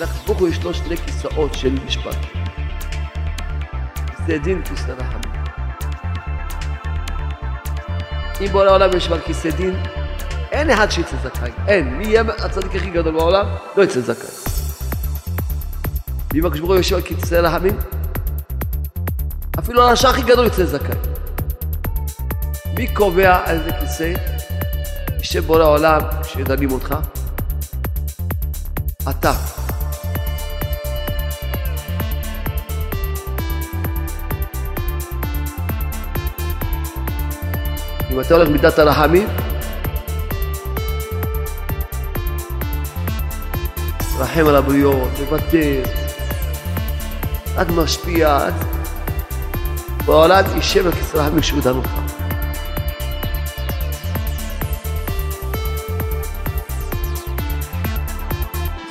לקדוש יש לו שני כיסאות של משפט. כיסא דין וכיסא רחמים. אם בעולם העולם יש על כיסא דין, אין אחד שיצא זכאי. אין. מי יהיה הצדיק הכי גדול בעולם? לא יצא זכאי. ואם הקדוש ברוך הוא יושב על כיסא רחמים, אפילו הרשע הכי גדול יצא זכאי. מי קובע איזה כיסא ישב בורא העולם כשדנים אותך? אתה הולך מידת הרחמים, רחם על הבריות, מוותר, רק משפיע, רק... בעולם יישב על כיסא רחמים אותך.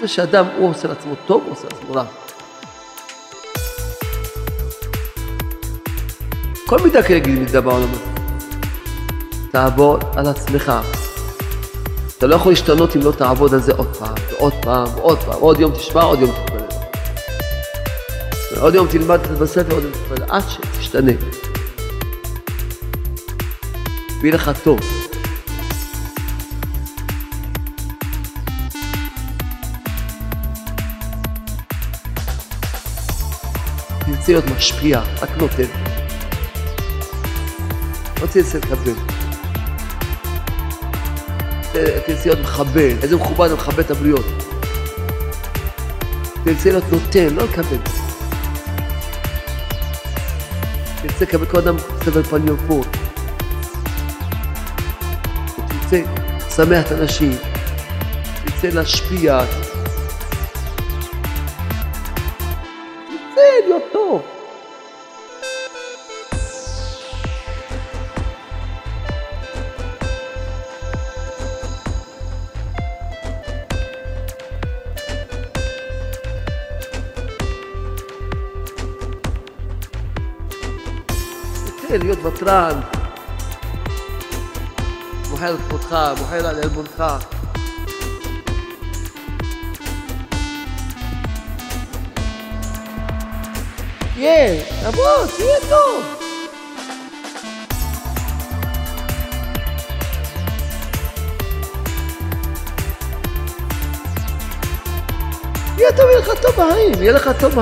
זה שאדם, הוא עושה לעצמו טוב, הוא עושה לעצמו רע. כל מידה כנגד מידה בעולם הזה. תעבוד על עצמך. אתה לא יכול להשתנות אם לא תעבוד על זה עוד פעם, ועוד פעם, ועוד פעם. עוד יום תשמע, עוד יום תתפלל. עוד יום תלמד בספר, עוד יום תתפלל, עד שתשתנה. ויהיה לך טוב. תרצה להיות משפיע, רק נותן. לא תרצה לקבל. תרצה להיות מכבד, איזה מכובד ומכבד את הבריות. להיות נותן, לא לקבל. תרצה לקבל כל אדם סבל פנים פה. תרצה לשמח את האנשים. תרצה להשפיע. תרצה להיות ותרן. מוחל על כבודך, מוחל על עלבונך. תהיה, תבוא, תהיה טוב. יהיה טוב,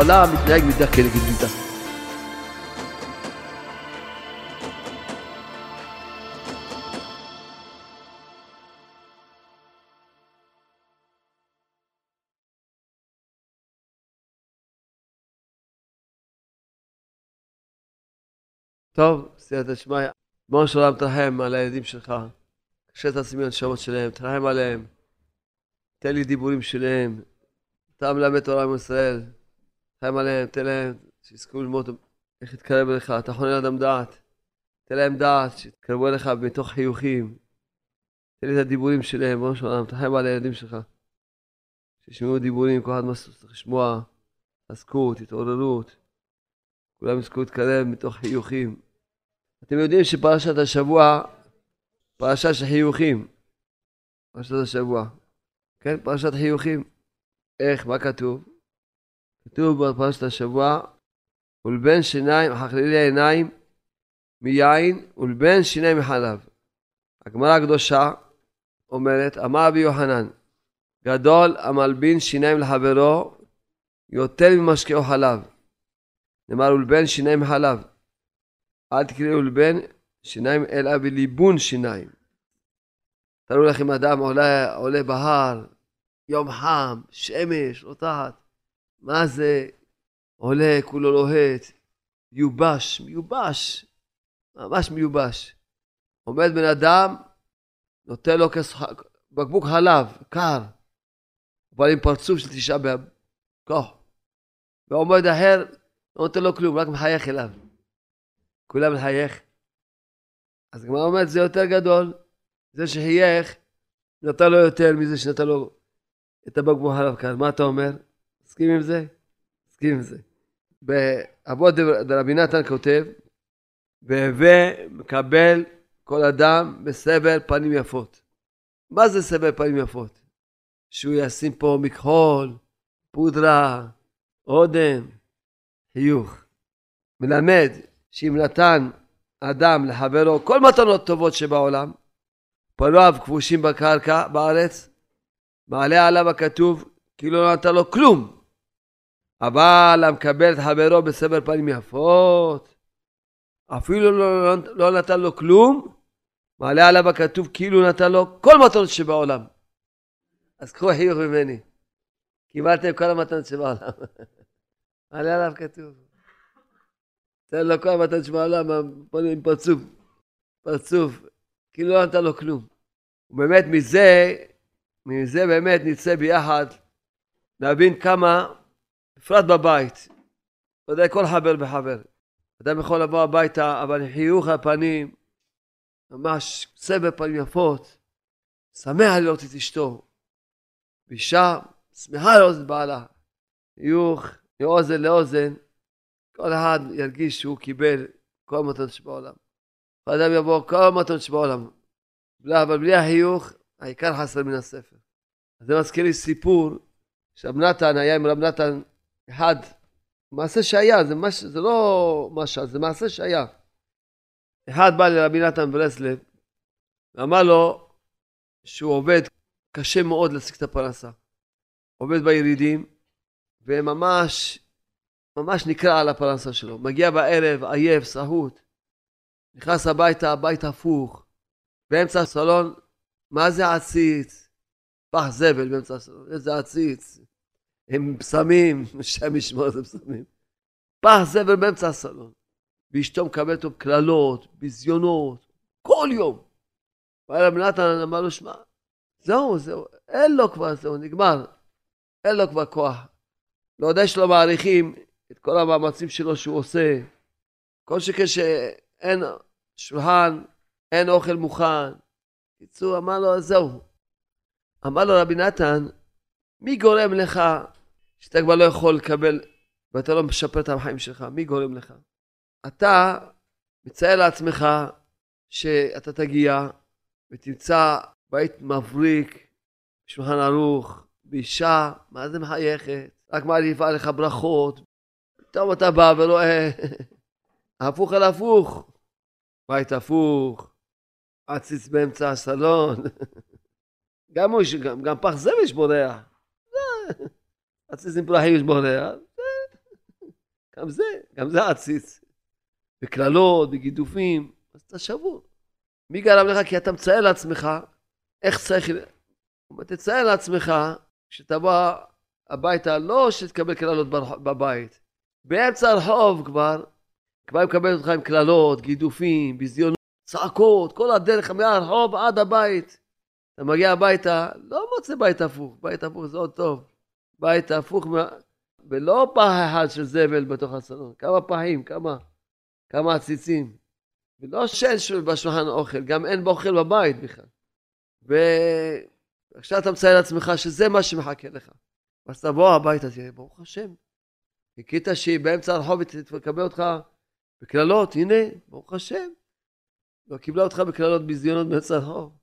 העולם מתנהג מידה כנגד מידה. טוב, סייעתא שמיא, בוא של עולם תרחם על הילדים שלך, קשה תעצמי הנשמות שלהם, תרחם עליהם, תן לי דיבורים שלהם, אתה מלמד תורה עם ישראל, תרחם עליהם, תן להם, שיזכו ללמוד איך להתקרב אליך, אתה חונן אדם דעת, תן להם דעת, שיתקרבו אליך מתוך חיוכים, תן לי את הדיבורים שלהם, בוא של עולם, תרחם על הילדים שלך, שישמעו דיבורים, כל אחד מה שצריך לשמוע, עסקות, התעוררות. כולם יזכו להתקרב מתוך חיוכים. אתם יודעים שפרשת השבוע, פרשה של חיוכים. פרשת השבוע. כן, פרשת חיוכים. איך, מה כתוב? כתוב בפרשת השבוע, ולבן שיניים, חכלילי העיניים מיין, ולבן שיניים מחלב. הגמרא הקדושה אומרת, אמר רבי יוחנן, גדול המלבין שיניים לחברו יותר ממשקהו חלב. נאמר ולבן שיניים חלב. אל תקראי ולבן שיניים אלא בליבון שיניים. תראו לכם אדם עולה, עולה בהר, יום חם, שמש, רותחת. מה זה? עולה, כולו לוהט, מיובש, מיובש, ממש מיובש. עומד בן אדם, נותן לו כס... בקבוק חלב, קר, אבל עם פרצוף של תשעה באב, כוח. ועומד אחר, לא נותן לו כלום, רק מחייך אליו. כולם מחייך. אז הגמרא אומרת, זה יותר גדול. זה שחייך, נתן לו יותר מזה שנתן לו את הבקבוק חלב כאן. מה אתה אומר? מסכים עם זה? מסכים עם זה. באבות דרבי נתן כותב, והווה מקבל כל אדם בסבר פנים יפות. מה זה סבר פנים יפות? שהוא ישים פה מכחול, פודרה, אודם, חיוך. מלמד שאם נתן אדם לחברו כל מתנות טובות שבעולם, פניו כבושים בקרקע בארץ, מעלה עליו הכתוב כאילו לא נתן לו כלום. אבל המקבל את חברו בסבר פנים יפות, אפילו לא, לא, לא נתן לו כלום, מעלה עליו הכתוב כאילו נתן לו כל מתנות שבעולם. אז קחו חיוך ממני. קיבלתם כל המתנות שבעולם. מעלה עליו כתוב. תן לו כל המתנות שבעולם, עם פרצוף. פרצוף. כאילו לא נתן לו כלום. ובאמת מזה, מזה באמת נצא ביחד להבין כמה, בפרט בבית, ודאי כל חבר וחבר. אדם יכול לבוא הביתה, אבל חיוך הפנים, ממש סבר פנים יפות, שמח לראות את אשתו. ואישה שמחה לראות את בעלה. חיוך מאוזן לאוזן, כל אחד ירגיש שהוא קיבל כל המתנות שבעולם. האדם יבוא כל המתנות שבעולם, אבל בלי החיוך, העיקר חסר מן הספר. זה מזכיר לי סיפור, שרב נתן היה עם רב נתן אחד, מעשה שהיה, זה, מש, זה לא משל, זה מעשה שהיה. אחד בא לרבי נתן ברסלב, ואמר לו שהוא עובד קשה מאוד להשיג את הפרנסה. עובד בירידים, וממש, ממש נקרע על הפרנסה שלו. מגיע בערב, עייף, סהוט, נכנס הביתה, הבית הפוך, באמצע הסלון, מה זה עציץ? פח זבל באמצע הסלון, איזה עציץ. עם בשמים, השם ישמור איזה בשמים. פח זבל באמצע הסלון. ואשתו מקבלת אותו קללות, ביזיונות, כל יום. והיה רב נתן אמר לו, שמע, זהו, זהו, אין לו כבר, זהו, נגמר. אין לו כבר כוח. לא יודע שלא מעריכים את כל המאמצים שלו שהוא עושה. כל שכן שאין שולחן, אין אוכל מוכן. קיצור, אמר לו, זהו. אמר לו רבי נתן, מי גורם לך שאתה כבר לא יכול לקבל ואתה לא משפר את החיים שלך? מי גורם לך? אתה מצייר לעצמך שאתה תגיע ותמצא בית מבריק, שולחן ערוך, ואישה, מה זה מחייכת? רק מעריפה עליך ברכות. פתאום אתה בא ורואה הפוך על הפוך. בית הפוך, עציץ באמצע הסלון. גם, הוא, גם, גם פח זבל יש בורח. עציץ עם פרחים יש בורח. גם זה, גם זה עציץ. בקללות, בגידופים, אז אתה שבור. מי גרם לך? כי אתה מצייר לעצמך איך צריך... תצייר לעצמך כשתבוא הביתה, לא שתקבל קללות בבית. באמצע הרחוב כבר, כבר מקבל אותך עם קללות, גידופים, ביזיונות, צעקות, כל הדרך מהרחוב עד הבית. אתה מגיע הביתה, לא מוצא בית הפוך, בית הפוך זה עוד טוב. בית הפוך, ולא פח אחד של זבל בתוך הסלון, כמה פחים, כמה, כמה עציצים. ולא שאין בשולחן אוכל, גם אין באוכל בבית בכלל. ועכשיו אתה מציין לעצמך שזה מה שמחכה לך. אז תבוא הביתה, תראה, ברוך השם. חיכית שהיא באמצע הרחוב ותקבל אותך בקללות, הנה, ברוך השם. לא קיבלה אותך בקללות ביזיונות באמצע הרחוב.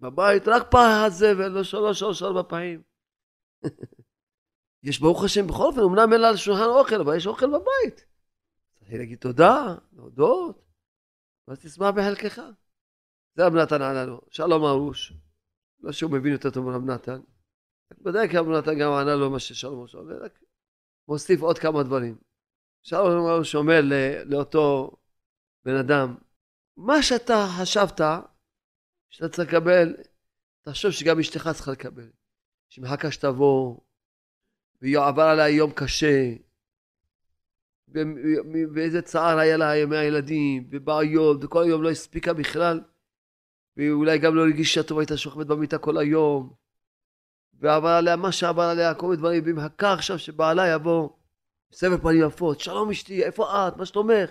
בבית רק פח הזבל, לא שלוש, שלוש, ארבע פעמים. יש ברוך השם בכל אופן, אמנם אין על שולחן אוכל, אבל יש אוכל בבית. צריך להגיד תודה, להודות, ואז תשמח בחלקך. זה רב נתן ענה לו, שלום ארוש. לא שהוא מבין יותר טוב מרב נתן. בוודאי כי רב נתן גם ענה לו מה ששלום ארוש אומר, רק מוסיף עוד כמה דברים. שלום ארוש אומר לאותו בן אדם, מה שאתה חשבת שאתה צריך לקבל, תחשוב שגם אשתך צריכה לקבל. שמחכה שתבוא, ועבר עליה יום קשה, ואיזה צער היה לה מהילדים, ובעיות, וכל היום לא הספיקה בכלל, ואולי גם לא הרגישה טוב, הייתה שוכבת במיטה כל היום, ועבר עליה מה שעבר עליה, כל מיני דברים, והיא מחכה עכשיו שבעלה יבוא, סבב פנים יפות, שלום אשתי, איפה את, מה שלומך,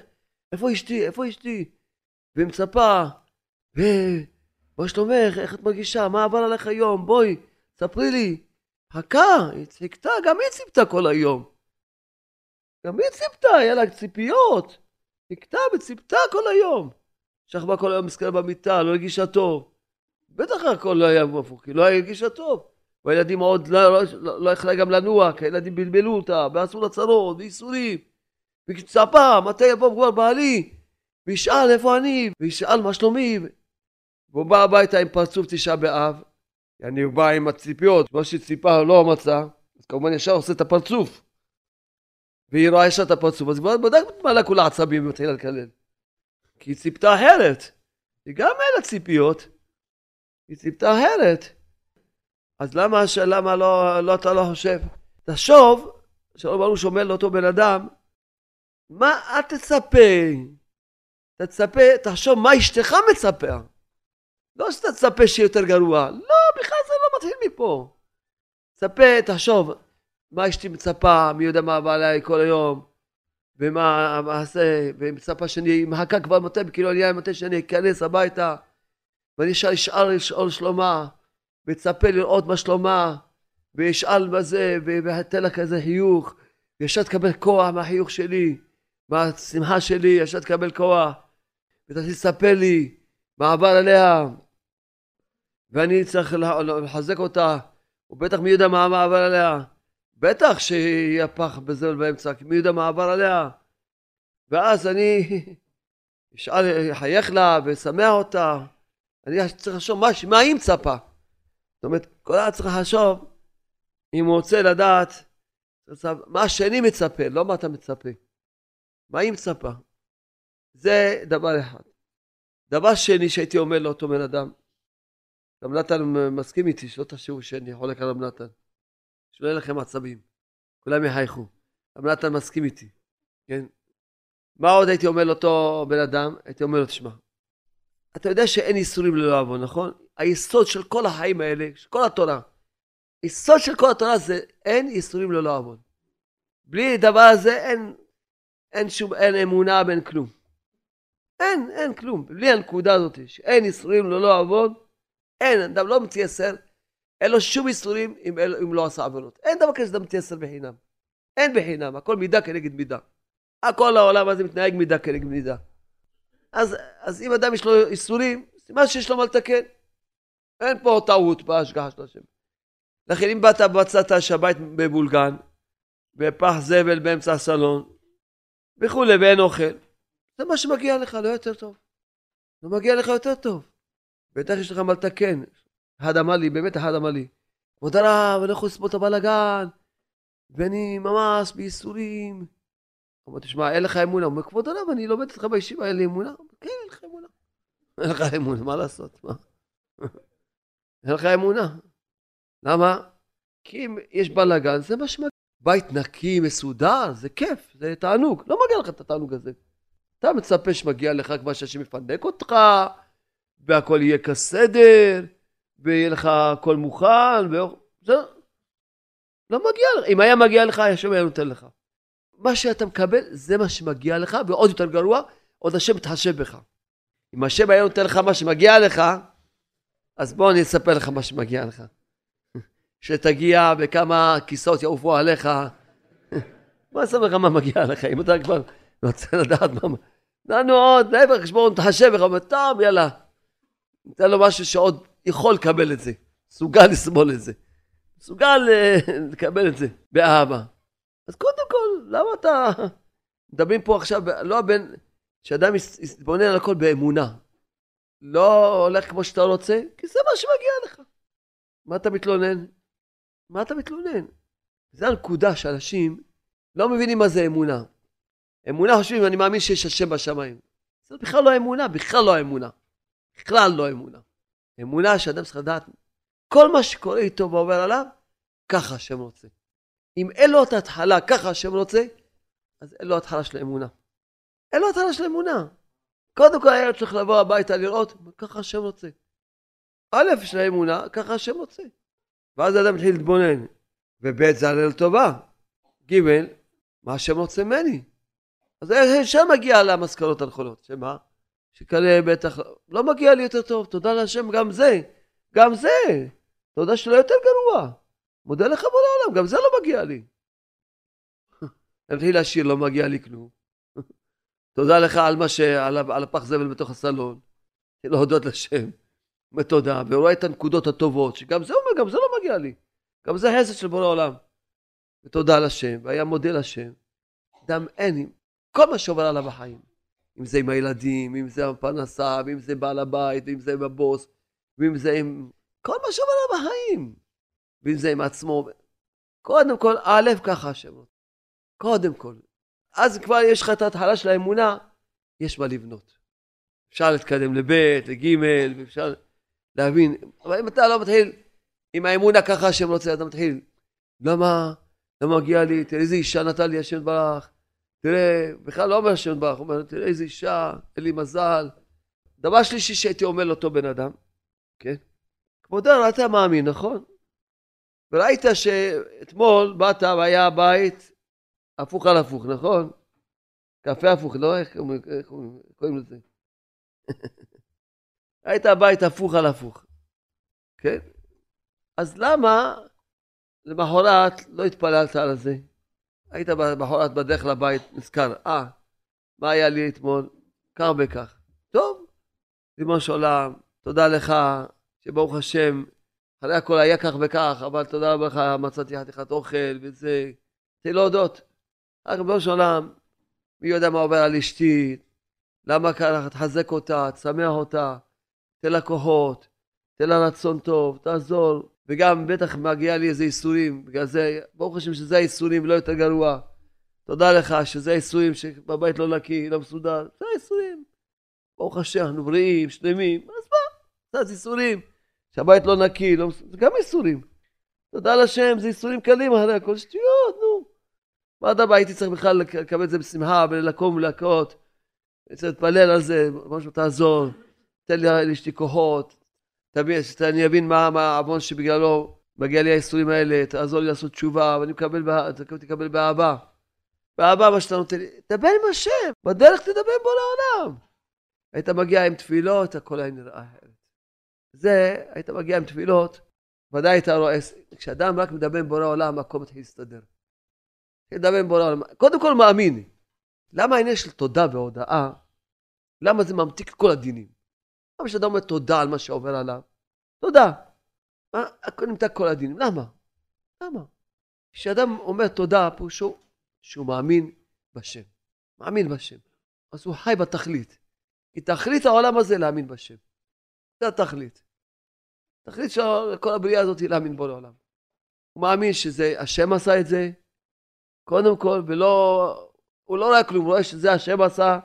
איפה אשתי, איפה אשתי, והיא מצפה, ומה שלומך, איך את מרגישה, מה עבר עליך היום, בואי, ספרי לי, חכה, היא ציפתה, גם היא ציפתה כל היום. גם היא ציפתה, היה לה ציפיות. חיכתה וציפתה כל היום. שכבה כל היום מסכנה במיטה, לא הרגישה טוב. בטח הכל לא היה הפוך, כי לא הרגישה טוב. והילדים עוד לא, לא, לא, לא יכלה גם לנוע, כי הילדים בלבלו אותה, ועשו לה צרות, וייסורים. והיא צפה, מתי יבוא כבר בעלי? וישאל איפה אני, וישאל מה שלומי. והוא בא הביתה עם פרצוף תשעה באב, הוא בא עם הציפיות, מה שציפה לא מצא, אז כמובן ישר עושה את הפרצוף. והיא רואה ישר את הפרצוף, אז כבר בדק מעלה כולה עצבים ומתחילה לקלל. כי היא ציפתה אחרת. היא גם אין לה ציפיות. היא ציפתה אחרת. אז למה, למה לא, לא אתה לא חושב? תחשוב, שלום ברוך שאומר לאותו בן אדם, מה אל תצפה? תצפה, תחשוב מה אשתך מצפה. לא שאתה תצפה שיהיה יותר גרוע. לא, בכלל זה לא מתחיל מפה. תצפה, תחשוב, מה אשתי מצפה, מי יודע מה בא עליי כל היום, ומה אעשה, והיא מצפה שאני מחכה כבר מתי, אני אהיה מתי שאני אכנס הביתה, ואני אשאל, לשאול שלומה, וצפה לראות מה שלומה, וישאל מה זה, ואתן לה כזה חיוך, וישר תקבל כוח מהחיוך שלי, מהשמחה שלי, ישר תקבל כוח, ותספר לי מה עבר עליה, ואני צריך לחזק אותה, ובטח מי יודע מה עבר עליה. בטח שיהיה פח בזה באמצע, כי מי יודע מה עבר עליה. ואז אני אשאל, אחייך לה ושמח אותה. אני צריך לחשוב מה, היא מצפה. זאת אומרת, כל אחד צריך לחשוב אם הוא רוצה לדעת מה השני מצפה, לא מה אתה מצפה. מה היא מצפה? זה דבר אחד. דבר שני שהייתי אומר לאותו בן אדם, גם נתן מסכים איתי, שלא תשאירו שאני חולק על רב נתן. שלא יהיה לכם עצבים. כולם יחייכו. רב נתן מסכים איתי, כן? מה עוד הייתי אומר לאותו בן אדם? הייתי אומר לו, תשמע, אתה יודע שאין איסורים ללא עוון, נכון? היסוד של כל החיים האלה, של כל התורה, היסוד של כל התורה זה אין איסורים ללא עוון. בלי הדבר הזה אין, אין שום, אין אמונה ואין כלום. אין, אין כלום. בלי הנקודה הזאת, שאין איסורים ללא עוון, אין, אדם לא מתייסר, אין לו שום איסורים אם, אם לא עשה עוונות. אין דבר כזה שאדם מתייסר בחינם. אין בחינם, הכל מידה כנגד מידה. הכל העולם הזה מתנהג מידה כנגד מידה. אז, אז אם אדם יש לו איסורים, סימן שיש לו מה לתקן. אין פה טעות בהשגחה של השם. לכן אם באת ומצאת שהבית מבולגן, בפח זבל באמצע הסלון, וכולי, ואין אוכל, זה מה שמגיע לך, לא יותר טוב. לא מגיע לך יותר טוב. בטח יש לך מה לתקן. אחד אמר לי, באמת אחד אמר לי, כבוד הרב, אני לא יכול לסבול את הבלאגן, ואני ממש בייסורים. אמרתי, תשמע, אין לך אמונה. הוא אומר, כבוד הרב, אני לומד איתך בישיבה, אין לי אמונה? כן, אין לך אמונה. אין לך אמונה, מה לעשות? מה? אין לך אמונה. למה? כי אם יש בלאגן, זה מה שמגיע. בית נקי, מסודר, זה כיף, זה תענוג. לא מגיע לך את התענוג הזה. אתה מצפה שמגיע לך כבר שהשם יפנק אותך, והכל יהיה כסדר, ויהיה לך הכל מוכן, וזה לא מגיע לך. אם היה מגיע לך, השם היה נותן לך. מה שאתה מקבל, זה מה שמגיע לך, ועוד יותר גרוע, עוד השם מתחשב בך. אם השם היה נותן לך מה שמגיע לך, אז בוא אני אספר לך מה שמגיע לך. שתגיע וכמה כיסאות יעופו עליך. בוא אספר לך מה מגיע לך, אם אתה כבר רוצה לדעת מה... לנו עוד, להפך, חשבון מתחשב בך, טוב, יאללה. ניתן לו משהו שעוד יכול לקבל את זה, מסוגל לסבול את זה, מסוגל אה, לקבל את זה באהבה. אז קודם כל, למה אתה... מדברים פה עכשיו, לא בין... שאדם יתבונן על הכל באמונה. לא הולך כמו שאתה רוצה, כי זה מה שמגיע לך. מה אתה מתלונן? מה אתה מתלונן? זו הנקודה שאנשים לא מבינים מה זה אמונה. אמונה חושבים, אני מאמין שיש השם בשמיים. זה בכלל לא אמונה, בכלל לא אמונה. בכלל לא אמונה. אמונה שאדם צריך לדעת, כל מה שקורה איתו ועובר עליו, ככה השם רוצה. אם אין לו את ההתחלה, ככה השם רוצה, אז אין לו התחלה של אמונה. אין לו התחלה של אמונה. קודם כל הילד צריך לבוא הביתה לראות, ככה השם רוצה. א', של האמונה, ככה השם רוצה. ואז האדם מתחיל להתבונן, וב' זה הלל טובה. ג', מה השם רוצה ממני? אז שם מגיע למסקנות הנכונות, שמה? שכנראה בטח לא מגיע לי יותר טוב, תודה להשם גם זה, גם זה, תודה שלא יותר גרוע. מודה לך בוא לעולם, גם זה לא מגיע לי. אני מתחיל לשיר, לא מגיע לי כלום. תודה לך על מה ש... על, על הפח זבל בתוך הסלון. להודות לשם. בתודה, ורואה את הנקודות הטובות, שגם זה אומר, גם זה לא מגיע לי. גם זה חסד של בורא עולם. ותודה לשם, והיה מודה לשם. אדם אין, כל מה שעובר עליו בחיים. אם זה עם הילדים, אם זה הפרנסה, ואם זה בעל הבית, ואם זה עם הבוס, ואם זה עם... כל מה שעובר עליו בחיים. ואם זה עם עצמו. קודם כל, א', ככה השם. קודם כל. אז כבר יש לך את ההתחלה של האמונה, יש מה לבנות. אפשר להתקדם לב', לג', ואפשר להבין. אבל אם אתה לא מתחיל עם האמונה ככה השם רוצה, אתה מתחיל, למה, לא מגיע לי, תראה איזה אישה נתן לי השם ברך, תראה, בכלל לא אומר השם ברך, הוא אומר, תראה איזה אישה, אין לי מזל. דבר שלישי שהייתי אומר לאותו בן אדם, כן? כבודו, אתה מאמין, נכון? וראית שאתמול באת והיה הבית הפוך על הפוך, נכון? קפה הפוך, לא? איך קוראים לזה? ראית הבית הפוך על הפוך, כן? אז למה למחרת לא התפללת על זה? היית למחרת בדרך לבית, נזכר, אה, מה היה לי אתמול? כך וכך. טוב, ריבונו של עולם, תודה לך, שברוך השם, אחרי הכל היה כך וכך, אבל תודה רבה לך, מצאתי חתיכת אוכל וזה. תן להודות. רק ריבונו של עולם, מי יודע מה עובר על אשתי, למה ככה, תחזק אותה, תשמח אותה, תן לה כוחות, תן לה רצון טוב, תעזור, וגם בטח מגיע לי איזה איסורים, בגלל זה, ברוך השם שזה האיסורים, לא יותר גרוע. תודה לך שזה האיסורים שבבית לא נקי, לא מסודר, זה האיסורים. ברוך השם, אנחנו בריאים, שלמים, אז מה? זה איסורים. שהבית לא נקי, לא מסודר, זה גם איסורים. תודה לשם, זה איסורים קלים אחרי הכל, שטויות, נו. מה אתה הייתי צריך בכלל לקבל את זה בשמחה ולקום ולהכות. צריך להתפלל על זה, משהו תעזור, תן לאשתי כוחות, שאני אבין מה העוון שבגללו מגיע לי האיסורים האלה, תעזור לי לעשות תשובה, ואני מקבל, תקבל באהבה. באהבה מה שאתה נותן לי, דבר עם השם, בדרך תדבר בו לעולם. היית מגיע עם תפילות, הכל היה נראה אחרת. זה, היית מגיע עם תפילות, ודאי היית רואה, כשאדם רק מדבר עם בורא עולם, הכל מתחיל להסתדר. מדבר עם בורא עולם, קודם כל מאמין. למה העניין של תודה והודאה, למה זה ממתיק את כל הדינים? למה כשאדם אומר תודה על מה שעובר עליו? תודה. הכל נמתק כל הדינים. למה? למה? כשאדם אומר תודה, פירושו שהוא מאמין בשם. מאמין בשם. אז הוא חי בתכלית. כי תכלית העולם הזה להאמין בשם. זה התכלית. התכלית של כל הבריאה הזאת היא להאמין בו לעולם. הוא מאמין שזה, השם עשה את זה, קודם כל, ולא, הוא לא רואה כלום, הוא רואה שזה השם עשה,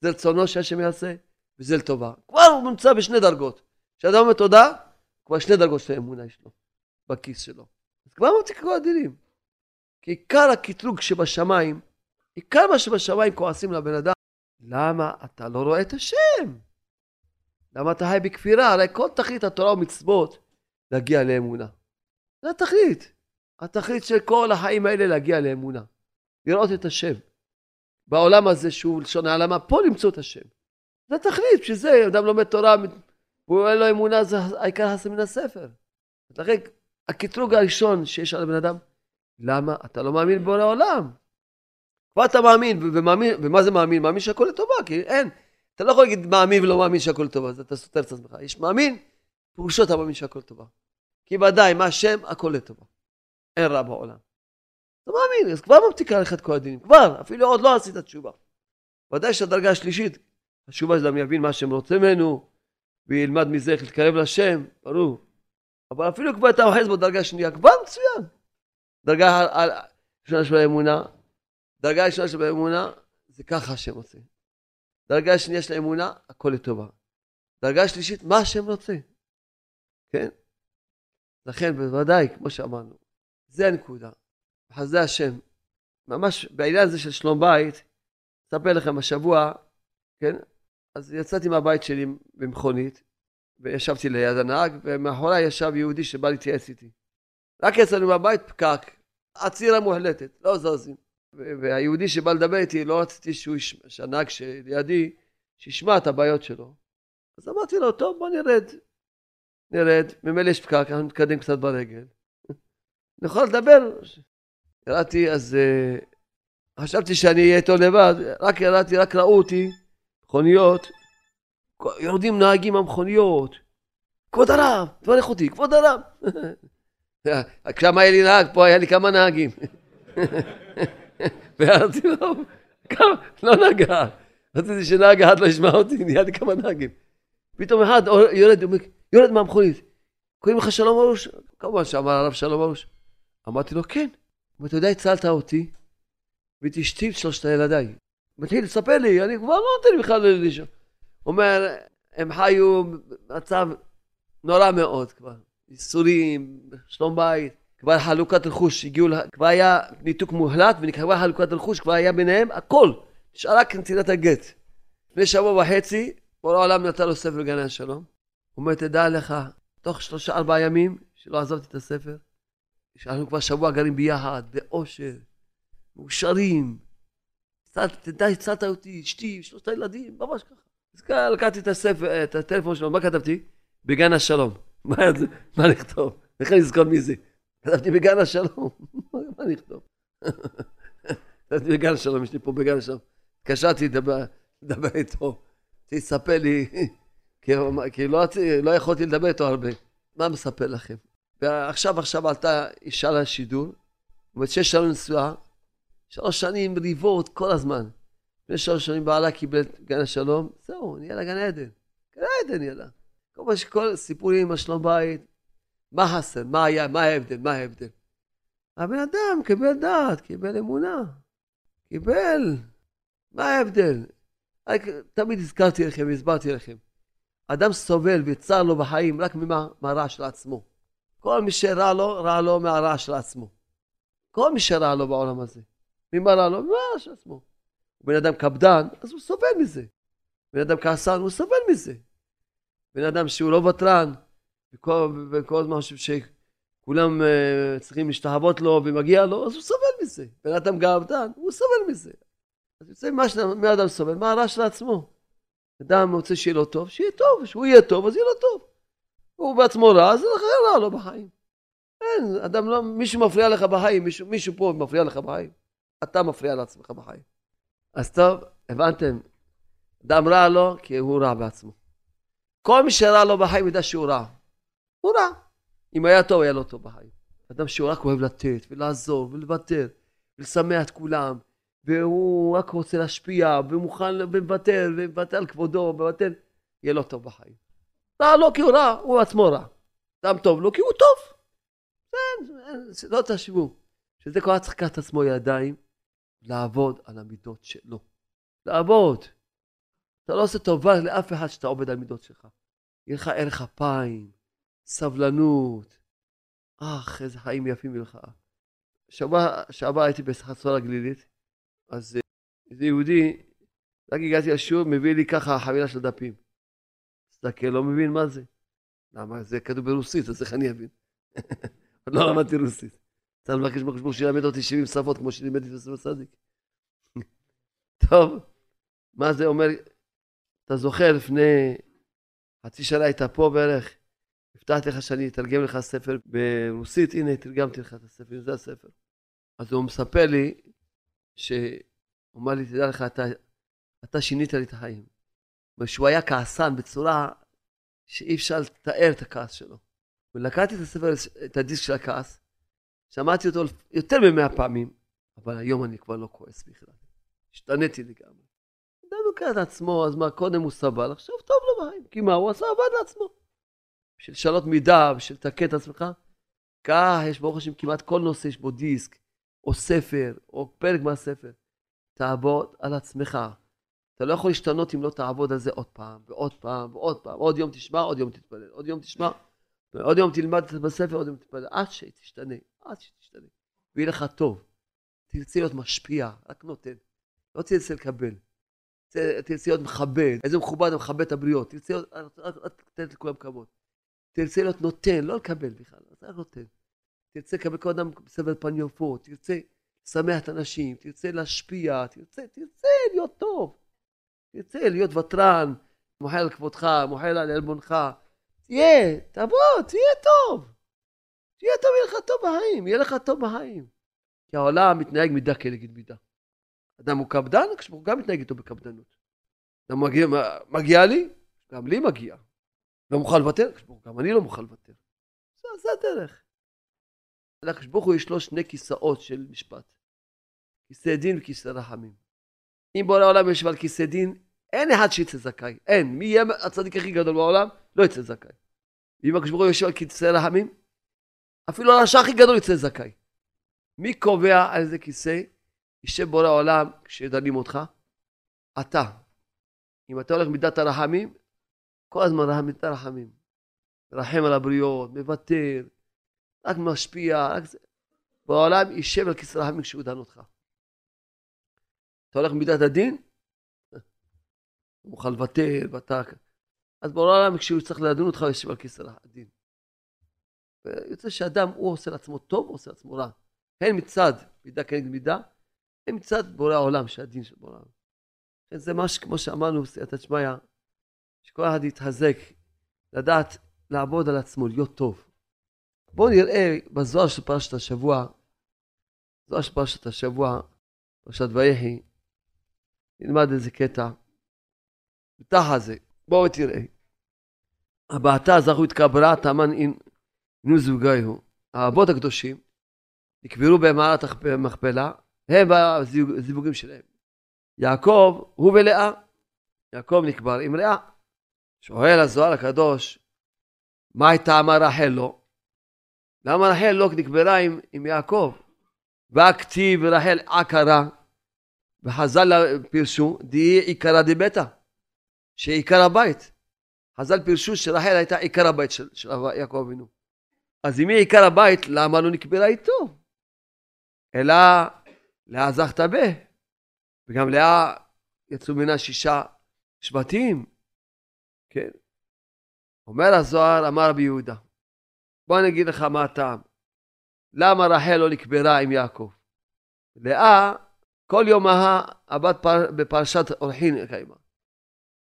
זה רצונו שהשם יעשה, וזה לטובה. כבר הוא נמצא בשני דרגות. כשאדם אומר תודה, כבר שני דרגות של אמונה יש לו, בכיס שלו. אז כבר מוציא כל הדינים. כי עיקר הקטרוג שבשמיים, עיקר מה שבשמיים כועסים לבן אדם, למה אתה לא רואה את השם? למה אתה חי בכפירה? הרי כל תכלית התורה ומצוות להגיע לאמונה. זה התכלית. התכלית של כל החיים האלה להגיע לאמונה. לראות את השם. בעולם הזה שהוא לשון העלמה, פה למצוא את השם. זה התכלית, בשביל זה אדם לומד תורה והוא אין לו אמונה, זה העיקר חסר מן הספר. לכן הקטרוג הראשון שיש על הבן אדם, למה אתה לא מאמין בו לעולם? כבר אתה מאמין, ומאמין, ומה זה מאמין? מאמין שהכל לטובה, כי אין. אתה לא יכול להגיד מאמין ולא מאמין שהכל לטובה, אתה סותר את עצמך. יש מאמין, פירושו אתה מאמין שהכל לטובה. כי ודאי, מה השם, הכל לטובה. אין רע בעולם. אתה מאמין, אז כבר ממתיקה לך את כל הדינים, כבר, אפילו עוד לא עשית תשובה. ודאי שהדרגה השלישית, התשובה זה גם יבין מה שהם רוצים ממנו, וילמד מזה איך להתקרב לשם, ברור. אבל אפילו כבר אתה אוחז בדרגה השנייה, כבר מצוין. דרגה הראשונה של האמונה, דרגה הראשונה של האמונה, זה ככה השם עושה. דרגה שנייה של אמונה, הכל לטובה. דרגה שלישית, מה השם רוצה, כן? לכן בוודאי, כמו שאמרנו, זה הנקודה. חסדי השם. ממש בעניין הזה של שלום בית, אספר לכם השבוע, כן? אז יצאתי מהבית שלי במכונית, וישבתי ליד הנהג, ומאחוריי ישב יהודי שבא להתייעץ איתי. רק יצאנו מהבית, פקק, עצירה מוחלטת, לא זזים. והיהודי שבא לדבר איתי, לא רציתי שהוא ישמע, שהנהג שלידי, שישמע את הבעיות שלו. אז אמרתי לו, טוב, בוא נרד. נרד, ממילא יש פקק, אנחנו נתקדם קצת ברגל. נוכל לדבר. ירדתי, אז uh, חשבתי שאני אהיה איתו לבד, רק ירדתי, רק ראו אותי, מכוניות, יורדים נהגים מהמכוניות. כבוד הרב, תברך אותי, כבוד הרב. כשם היה לי נהג, פה היה לי כמה נהגים. ואמרתי לו, לא נגע. רציתי שנהג אחד לא ישמע אותי, נהיה לי כמה נהגים. פתאום אחד יורד, יורד מהמכונית. קוראים לך שלום ארוש? כמובן שאמר הרב שלום ארוש. אמרתי לו, כן. אתה יודע, הצלת אותי ואת אשתי ואת שלושת ילדיי. מתחיל לספר לי, אני כבר לא נותן בכלל לישון. אומר, הם חיו במצב נורא מאוד כבר. ייסורים, שלום בית, כבר חלוקת רכוש, הגיעו, כבר היה ניתוק מוחלט ונקרבה חלוקת רכוש, כבר היה ביניהם הכל. נשאר רק נטילת הגט. לפני שבוע וחצי, כל העולם נתן לו ספר גני השלום. הוא אומר, תדע לך, תוך שלושה ארבעה ימים שלא עזבתי את הספר, שאנחנו כבר שבוע גרים ביחד, באושר, מאושרים. תדע, הצעת אותי, אשתי, שלושת הילדים, ממש ככה. אז לקחתי את הספר, את הטלפון שלו, מה כתבתי? בגן השלום. מה, לכתוב? איך אני אזכור מי זה? כתבתי בגן השלום, מה נכתוב? כתבתי בגן השלום, יש לי פה בגן השלום. התקשרתי לדבר איתו, תספר לי, כי לא, לא יכולתי לדבר איתו הרבה. מה מספר לכם? ועכשיו עכשיו עלתה אישה לשידור, אומרת שיש לנו נשואה, שלוש שנים ריבות כל הזמן. לפני שלוש שנים בעלה קיבל את גן השלום, זהו, נהיה לה גן עדן. גן עדן נהיה לה. כל מה שכל סיפורים על שלום בית, מה חסר, מה היה, מה ההבדל, מה ההבדל. הבן אדם קיבל דעת, קיבל אמונה, קיבל, מה ההבדל? תמיד הזכרתי לכם, הסברתי לכם. אדם סובל וצר לו בחיים רק ממה? מהרע של עצמו. כל מי שרע לו, רע לו מהרע של עצמו. כל מי שרע לו בעולם הזה. ממה רע לו? מהרע של עצמו. בן אדם קפדן, אז הוא סובל מזה. בן אדם כעסן, הוא סובל מזה. בן אדם שהוא לא ותרן, וכל הזמן חושב שכולם uh, צריכים להשתהבות לו ומגיע לו, אז הוא סובל מזה. בן אדם גאוותן, הוא סובל מזה. אז יוצא מה שבן אדם סובל, מה הרע של עצמו. אדם רוצה שיהיה לו טוב, שיהיה טוב, שהוא יהיה טוב, אז יהיה לו טוב. הוא בעצמו רע, אז לכן רע לו בחיים. אין, אדם לא, מישהו מפריע לך בחיים, מישהו, מישהו פה מפריע לך בחיים. אתה מפריע לעצמך בחיים. אז טוב, הבנתם? אדם רע לו כי הוא רע בעצמו. כל מי שרע לו בחיים ידע שהוא רע. הוא רע. אם היה טוב, היה לו טוב בחיים. אדם שהוא רק אוהב לתת ולעזור ולוותר ולשמח את כולם והוא רק רוצה להשפיע ומוכן ומוותר ומוותר על כבודו ומוותר, יהיה לו טוב בחיים. רע לו כי הוא רע, הוא עצמו רע. אדם טוב לו כי הוא טוב. זה, לא תשבו. שזה כל את עצמו ידיים, לעבוד על המידות שלו. לעבוד. אתה לא עושה טובה לאף אחד שאתה עובד על מידות שלך. יהיה לך ערך אפיים, סבלנות. אך, איזה חיים יפים לך. שבוע שעבר הייתי בחצור הגלילית, אז אה, איזה יהודי, רק הגעתי לשיעור, מביא לי ככה חבילה של דפים. מסתכל, לא מבין מה זה. למה זה כתוב ברוסית, אז איך אני אבין? לא למדתי רוסית. צריך לבקש מהחשבור שילמד אותי 70 שפות כמו שלימדתי את הספר צדיק. טוב, מה זה אומר? אתה זוכר לפני חצי שנה היית פה בערך, הבטחתי לך שאני אתרגם לך ספר ברוסית, הנה תרגמתי לך את הספר, זה הספר. אז הוא מספר לי, שהוא אמר לי, תדע לך, אתה, אתה שינית לי את החיים. ושהוא היה כעסן בצורה שאי אפשר לתאר את הכעס שלו. ולקחתי את הספר, את הדיסק של הכעס, שמעתי אותו יותר ממאה פעמים, אבל היום אני כבר לא כועס בכלל. השתניתי לגמרי. אדם לוקח את עצמו, אז מה, קודם הוא סבל, עכשיו טוב לו בחיים. כי מה, הוא עשה עבודה לעצמו. בשביל לשנות מידה, בשביל לתקן את עצמך, כך יש ברוך השם כמעט כל נושא, יש בו דיסק, או ספר, או פרק מהספר. תעבוד על עצמך. אתה לא יכול להשתנות אם לא תעבוד על זה עוד פעם, ועוד פעם, ועוד פעם. עוד יום תשמע, עוד יום תתפלל. עוד יום תשמע, ועוד יום תלמד בספר, עוד יום תתפלל. עד שתשתנה, עד שתשתנה. ויהיה לך טוב. תרצה להיות משפיע, רק נותן. לא תרצה לקבל. תרצה להיות מכבד. איזה מכובד מכבד את הבריות. תרצה להיות, רק לתת לכולם כבוד. תרצה להיות נותן, לא לקבל בכלל, אתה רק נותן. תרצה לקבל כל אדם בסבל פניופות, תרצה לשמח את האנשים, תרצה להשפיע, תרצה, תרצה להיות טוב. תרצה להיות ותרן, מוחל על כבודך, מוחל על עלבונך. תהיה, תעבוד, תהיה טוב. תהיה טוב, יהיה לך טוב בחיים, יהיה לך טוב בחיים. כי העולם מתנהג מידה כנגד מידה. אדם הוא קפדן, הוא גם מתנהג איתו בקפדנות. אדם מגיע, מגיע לי, גם לי מגיע. לא מוכן לוותר, גם אני לא מוכן לוותר. זה, זה הדרך. לקדוש ברוך הוא יש לו שני כיסאות של משפט. כיסא דין וכיסא רחמים. אם בעולם העולם יושב על כיסא דין, אין אחד שיצא זכאי. אין. מי יהיה הצדיק הכי גדול בעולם? לא יצא זכאי. ואם הקדוש ברוך הוא יושב על כיסא רחמים, אפילו הרשע הכי גדול יצא זכאי. מי קובע על איזה כיסא יישב בורא העולם כשדנים אותך? אתה. אם אתה הולך מידת הרחמים, כל הזמן מידת הרחמים. מרחם על הבריות, מוותר, רק משפיע, רק זה. בעולם יישב על כיסא רחמים כשהוא דן אותך. אתה הולך מידת הדין, הוא מוכן לוותר, ואתה... אז בעולם כשהוא צריך לדון אותך, הוא יושב על כיסא הדין. ויוצא שאדם, הוא עושה לעצמו טוב, הוא עושה לעצמו רע. הן מצד מידה כנגד מידה, הן מצד בורא העולם, שהדין של בורא העולם. זה מה שכמו שאמרנו בסייעתא שמיא, שכל אחד יתחזק, לדעת לעבוד על עצמו, להיות טוב. בואו נראה בזוהר של פרשת השבוע, זוהר של פרשת השבוע, פרשת ויחי, נלמד איזה קטע. בתח הזה, בואו תראה. הבעתה זכו התקברה תמן אינו זוגהו. האבות הקדושים נקברו במערת המכפלה, הם והזיווגים שלהם. יעקב הוא ולאה. יעקב נקבר עם לאה. שואל הזוהר הקדוש, מה הייתה אמר רחל לו? למה רחל לא נקברה עם, עם יעקב? והכתיב רחל עקרה, וחז"ל פירשו, די עיקרא דביתא, שעיקר הבית. חז"ל פירשו שרחל הייתה עיקר הבית של, של יעקב אבינו. אז אם היא עיקר הבית, למה לא נקברה איתו? אלא לאה זכתה ב. וגם לאה יצאו ממנה שישה שבטים. כן. אומר הזוהר, אמר רבי יהודה, בוא אני אגיד לך מה הטעם. למה רחל לא נקברה עם יעקב? לאה, כל יום הבת פר... בפרשת אורחין קיימה.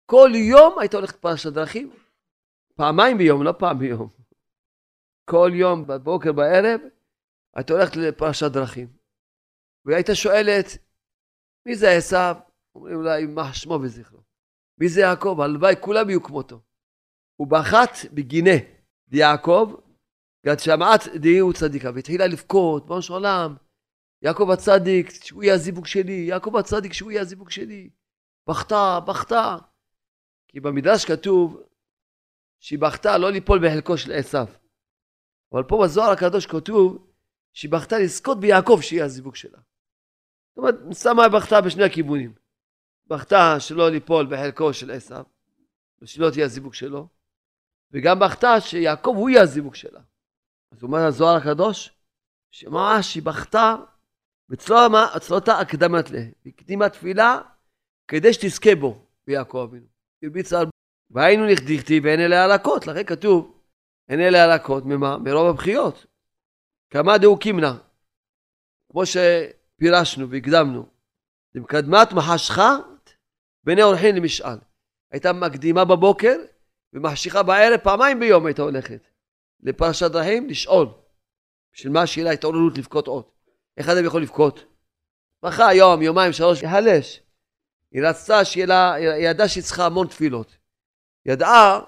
כל יום הייתה הולכת פרשת דרכים. פעמיים ביום, לא פעם ביום. כל יום, בבוקר, בערב, הייתה הולכת לפרשת דרכים. והייתה שואלת, מי זה עשיו? אומרים אולי מה שמו וזכרו. מי זה יעקב? הלוואי כולם יהיו כמותו. ובחת בגיני דיעקב גד שמעת דהיהו צדיקה, והתחילה לבכות, בראש עולם, יעקב הצדיק, שהוא יהיה הזיווג שלי, יעקב הצדיק, שהוא יהיה הזיווג שלי. בכתה, בכתה. כי במדרש כתוב שהיא בכתה לא ליפול בחלקו של עשיו. אבל פה בזוהר הקדוש כתוב שהיא בכתה לזכות ביעקב שיהיה הזיווג שלה. זאת אומרת, שמה בכתה בשני הכיוונים. בכתה שלא ליפול בחלקו של עשיו, ושלא תהיה הזיווג שלו, וגם בכתה שיעקב הוא יהיה הזיווג שלה. אז אומר הזוהר הקדוש, שממש היא בכתה בצלותה הקדמת לה, הקדימה תפילה כדי שתזכה בו, ביעקב אבינו. והיינו נכדיכתי ואין אלה הלקות, לכן כתוב, אין אלה הלקות, ממה? מרוב הבכיות. כמה דאו קימנה, כמו שפירשנו והקדמנו. למקדמת מחשכת בני אורחין למשאל. הייתה מקדימה בבוקר ומחשיכה בערב, פעמיים ביום הייתה הולכת. לפרשת דרכים, לשאול. בשביל מה שיהיה לה התעוררות לבכות עוד? איך אדם יכול לבכות? בכה יום, יומיים, שלוש, יהלש. היא רצתה שיהיה לה, היא ידעה שהיא צריכה המון תפילות. ידעה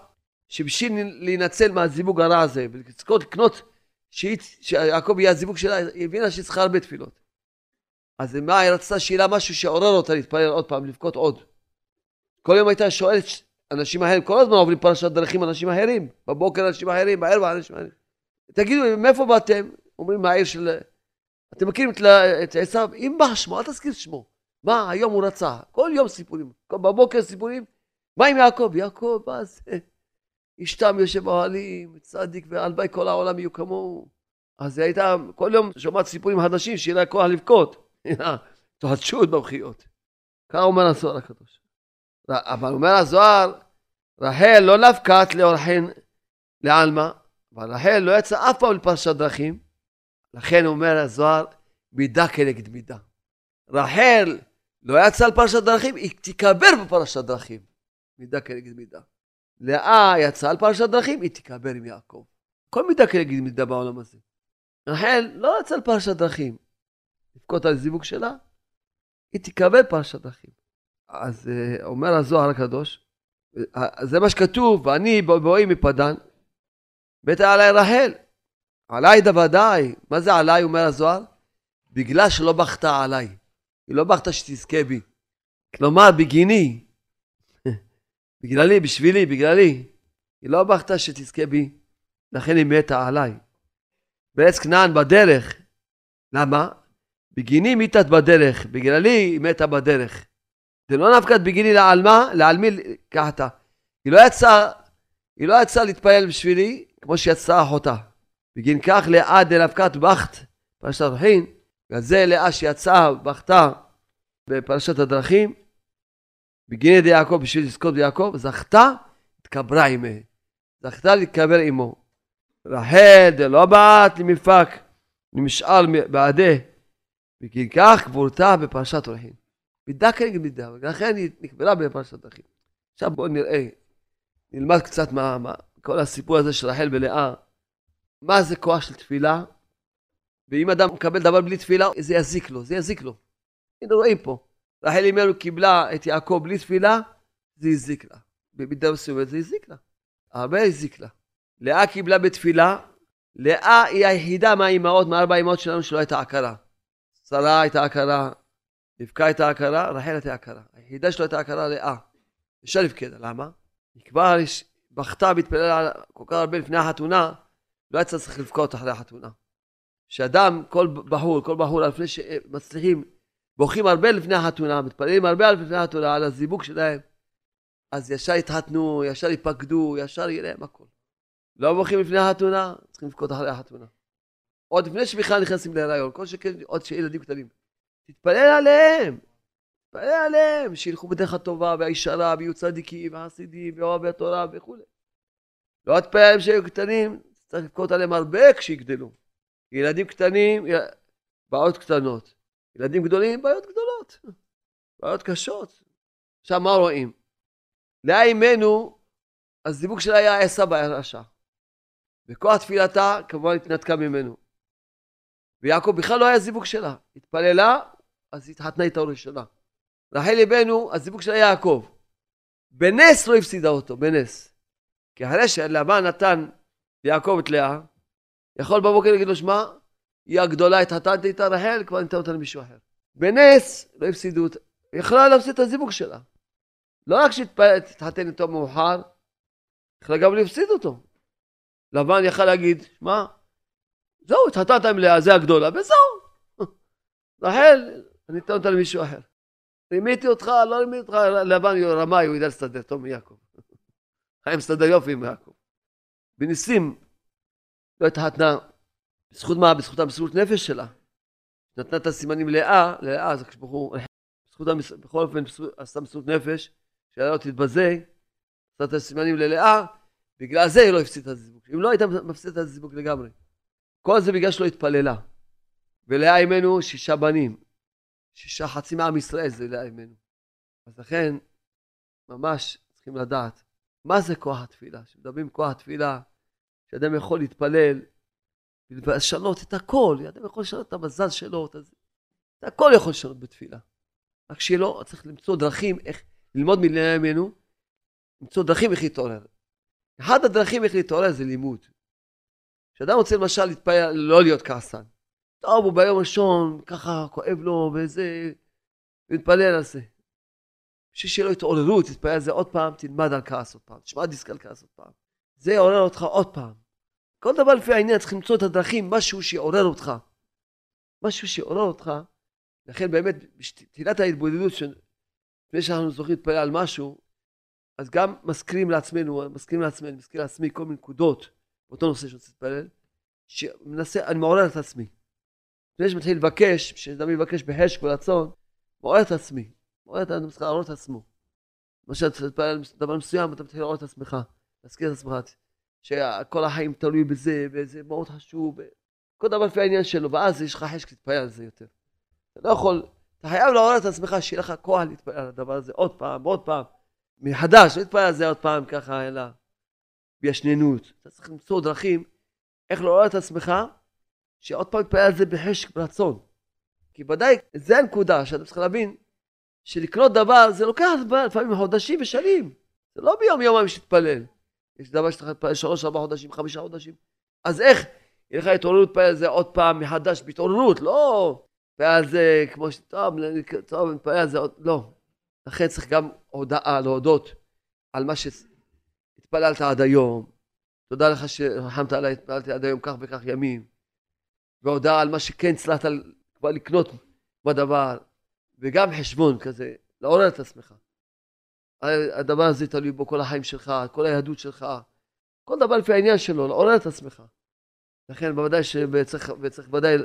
שבשביל להינצל מהזיווג הרע הזה, ולזכות לקנות שיעקב יהיה הזיווג שלה, היא הבינה שהיא צריכה הרבה תפילות. אז מה היא רצתה שיהיה לה משהו שעורר אותה להתפלל עוד פעם, לבכות עוד. כל יום הייתה שואלת אנשים אחרים, כל הזמן עוברים פרשת דרכים אנשים אחרים, בבוקר אנשים אחרים, בערב אנשים אחרים. תגידו, מאיפה באתם? אומרים מהעיר של... אתם מכירים את עשיו? אם בא שמו, אל תזכיר שמו. מה, היום הוא רצה. כל יום סיפורים. בבוקר סיפורים. מה עם יעקב? יעקב, מה זה? אשתם יושב באוהלים, צדיק והלוואי כל העולם יהיו כמוהו. אז היא הייתה כל יום שומעת סיפורים חדשים, שיהיה לה כוח לבכות. תחדשו את במחיות. ככה אומר הזוהר הקדוש. אבל אומר הזוהר, רחל לא נפקת לאורחן לעלמא, אבל רחל לא יצא אף פעם לפרשת דרכים. לכן אומר הזוהר, מידה כנגד מידה. רחל לא יצאה לפרשת דרכים, היא תיקבר בפרשת דרכים. מידה כנגד מידה. לאה יצאה על פרשת דרכים, היא תיקבר עם יעקב. כל מידה כנגד מידה בעולם הזה. רחל לא יצאה על פרשת דרכים. לבכות על זיווג שלה, היא תקבל פרשת דרכים. אז uh, אומר הזוהר הקדוש, uh, זה מה שכתוב, ואני בואי מפדן, מתה עליי רחל. עליי דוודאי. מה זה עליי, אומר הזוהר? בגלל שלא בכתה עליי. היא לא בכתה שתזכה בי. כלומר, בגיני. בגללי, בשבילי, בגללי. היא לא בכתה שתזכה בי, לכן היא מתה עליי. בארץ כנען בדרך. למה? בגיני מיתת בדרך, בגללי היא מתה בדרך. זה לא נפקת בגיני לעלמה, לעלמי קחתה. היא לא יצאה, היא לא יצאה להתפלל בשבילי, כמו שיצאה אחותה. בגין כך לאה דנפקת בכת, פרשת הדרכים, וזה לאה שיצאה, בכתה בפרשת הדרכים, בגיני די יעקב בשביל לזכות ביעקב, זכתה, התקברה עמה. זכתה להתקבר עמו. רחל דלא באת למפק, למשאל בעדי. וכי כך קבורתה בפרשת אורחים. מידה כנגד מידה, ולכן היא נקברה בפרשת דרכים. עכשיו בואו נראה, נלמד קצת מה, מה, כל הסיפור הזה של רחל ולאה, מה זה כוח של תפילה, ואם אדם מקבל דבר בלי תפילה, זה יזיק לו, זה יזיק לו. הנה רואים פה, רחל אימנו קיבלה את יעקב בלי תפילה, זה הזיק לה. במידה מסוימת זה הזיק לה. הרבה הזיק לה. לאה קיבלה בתפילה, לאה היא היחידה מהאימהות, מארבע האימהות שלנו שלא הייתה עקרה. שרה הייתה עקרה, רבקה הייתה עקרה, רחל הייתה עקרה. היחידה שלו הייתה עקרה לאה. אפשר לבכדה, למה? היא כבר בכתה והתפללה כל כך הרבה לפני החתונה, לא היה צריך לבכות אחרי החתונה. שאדם, כל בחור, כל בחור, לפני שמצליחים, בוכים הרבה לפני החתונה, מתפללים הרבה לפני החתונה על הזיווג שלהם, אז ישר יתחתנו, ישר ייפקדו, ישר יהיה להם הכל. לא בוכים לפני החתונה, צריכים לבכות אחרי החתונה. עוד לפני שבכלל נכנסים להיריון, כל שכן עוד שילדים קטנים. תתפלל עליהם, תתפלל עליהם, שילכו בדרך הטובה והישרה, ויהיו צדיקים וחסידים ואוהבי התורה וכולי. לא תתפלל עליהם שהיו קטנים, צריך לבכות עליהם הרבה כשיגדלו. ילדים קטנים, בעיות קטנות. ילדים גדולים, בעיות גדולות. בעיות קשות. עכשיו מה רואים? לאה אימנו, הזיווג שלה היה עשה ברשע. וכוח תפילתה כמובן התנתקה ממנו. ויעקב בכלל לא היה זיווג שלה. התפללה, אז התחתנה איתו ראשונה. רחל אימנו, הזיווג שלה היה יעקב. בנס לא הפסידה אותו, בנס. כי אחרי שלבן נתן ליעקב את לאה, יכול בבוקר להגיד לו, שמע, היא הגדולה, התחתנתי איתה רחל, כבר ניתן אותה למישהו אחר. בנס לא הפסידו אותה. היא יכלה להפסיד את הזיווג שלה. לא רק שהתחתן איתו מאוחר, יכלה גם להפסיד אותו. לבן יכל להגיד, שמע, זהו, התחתנת עם לאה, זה הגדולה, וזהו. רחל, אני אתן אותה למישהו אחר. רימיתי אותך, לא רימיתי אותך, לבן רמאי, הוא ידע להסתדר טוב מיעקב. היה מסתדר יופי עם יעקב. בניסים לא התחתנה, בזכות מה? בזכות המסירות נפש שלה. נתנה את הסימנים לאה, לאה, אז הקדוש ברוך הוא, בזכות, המס... בכל אופן, עשתה מסירות נפש, שהיה לא תתבזה, עשתה את הסימנים ללאה, בגלל זה היא לא הפסידה את הזיווג. אם לא הייתה מפסידה את הזיווג לגמרי. כל זה בגלל שלא התפללה. ולאה אימנו שישה בנים. שישה חצי מעם ישראל זה לאה אימנו. אז לכן, ממש צריכים לדעת, מה זה כוח התפילה? כשמדברים כוח התפילה, שאדם יכול להתפלל ולשנות את הכל, אדם יכול לשנות את המזל שלו, את, את הכל יכול לשנות בתפילה. רק שיהיה לו, צריך למצוא דרכים איך ללמוד מלאה ימינו, למצוא דרכים איך להתעורר. אחד הדרכים איך להתעורר זה לימוד. כשאדם רוצה למשל להתפלל, לא להיות כעסן. טוב, הוא ביום ראשון, ככה כואב לו וזה, ומתפלל על זה. בשביל שיהיה לו התעוררות, תתפלל על זה עוד פעם, תלמד על כעס עוד פעם, תשמע דיסק על כעס עוד פעם. זה יעורר אותך עוד פעם. כל דבר לפי העניין צריך למצוא את הדרכים, משהו שיעורר אותך. משהו שיעורר אותך, לכן באמת, בתחילת ההתבודדות, לפני שאנחנו זוכרים להתפלל על משהו, אז גם מזכירים לעצמנו, מזכירים לעצמי, אני מזכיר לעצמי כל מיני נקודות באותו נושא שאני רוצה להתפלל, שמנסה, אני מעורר את עצמי. לפני שמתחיל לבקש, כשאדם מבקש בחשק ורצון, מעורר את עצמי. מעורר את האדם צריך לעורר את עצמו. למשל, אתה מתפלל על דבר מסוים, אתה מתחיל לעורר את עצמך, להזכיר את עצמך, שכל החיים תלוי בזה, וזה מאוד חשוב, כל דבר לפי העניין שלו, ואז יש לך חשק להתפלל על זה יותר. אתה לא יכול, אתה חייב לעורר את עצמך, שיהיה לך כוח להתפלל על הדבר הזה עוד פעם, עוד פעם, מחדש, לא להתפלל על זה עוד פעם ככה, אלא בישננות. אתה צריך למצוא דרכים איך לעורר את עצמך, שעוד פעם להתפלל על זה בחשק ברצון. כי ודאי, זה הנקודה שאתה צריך להבין, שלקנות דבר זה לוקח לפעמים חודשים ושנים. זה לא ביום יומיים שתתפלל. יש דבר שאתה להתפלל שלוש, ארבע חודשים, חמישה חודשים. אז איך יהיה לך התעוררות להתפלל על זה עוד פעם מחדש בהתעוררות, לא ועל זה כמו ש... טוב, טוב, נתפלל על זה עוד... לא. לכן צריך גם הודעה, להודות על מה שהתפללת עד היום. תודה לך שרחמת עליי, התפללתי עד היום כך וכך ימים. והודעה על מה שכן הצלחת כבר לקנות בדבר. וגם חשבון כזה, לעורר את עצמך. הדבר הזה תלוי בו כל החיים שלך, כל היהדות שלך, כל דבר לפי העניין שלו, לעורר את עצמך. לכן בוודאי שצריך, וצריך ודאי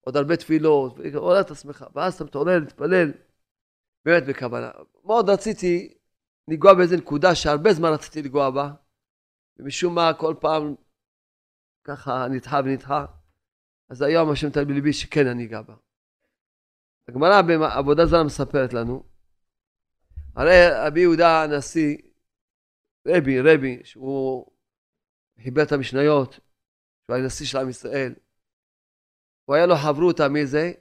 עוד הרבה תפילות, ועורר את עצמך, ואז אתה מתעורר להתפלל באמת בכוונה. מאוד רציתי לנגוע באיזה נקודה שהרבה זמן רציתי לנגוע בה, ומשום מה כל פעם ככה נדחה ונדחה, אז היום השם תל בליבי שכן אני אגע בה. הגמרא בעבודה זרה מספרת לנו, הרי רבי יהודה הנשיא, רבי, רבי, שהוא חיבר את המשניות, שהוא היה נשיא של עם ישראל, הוא היה לו חברותא מי זה?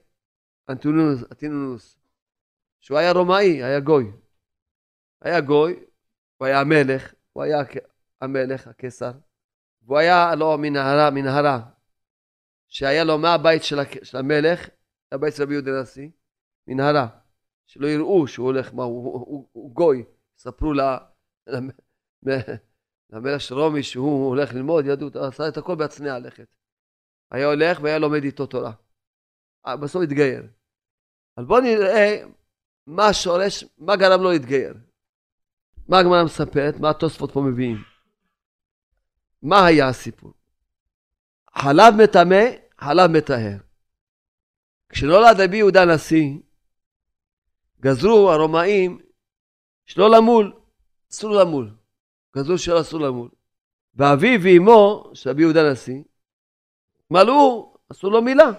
אנטונוס, שהוא היה רומאי, היה גוי. היה גוי, הוא היה המלך, הוא היה המלך, הקיסר, והוא היה לו מנהרה, מנהרה, שהיה לו מהבית של, של המלך, הבית של רבי יהודה הנשיא, מנהרה, שלא יראו שהוא הולך, מה, הוא, הוא, הוא, גוי, ספרו למלך של רומי שהוא הולך ללמוד יהדות, עשה את הכל בהצנע לכת. היה הולך והיה לומד איתו תורה. אה, בסוף התגייר. אז בואו נראה מה השורש, מה גרם לו להתגייר. מה הגמרא מספרת, מה התוספות פה מביאים. מה היה הסיפור? חלב מטמא, חלב מטהר. כשנולד רבי יהודה הנשיא, גזרו הרומאים שלא למול, אסור למול. גזרו שלא אסור למול. ואביו ואימו של רבי יהודה הנשיא מלאו, עשו לו מילה.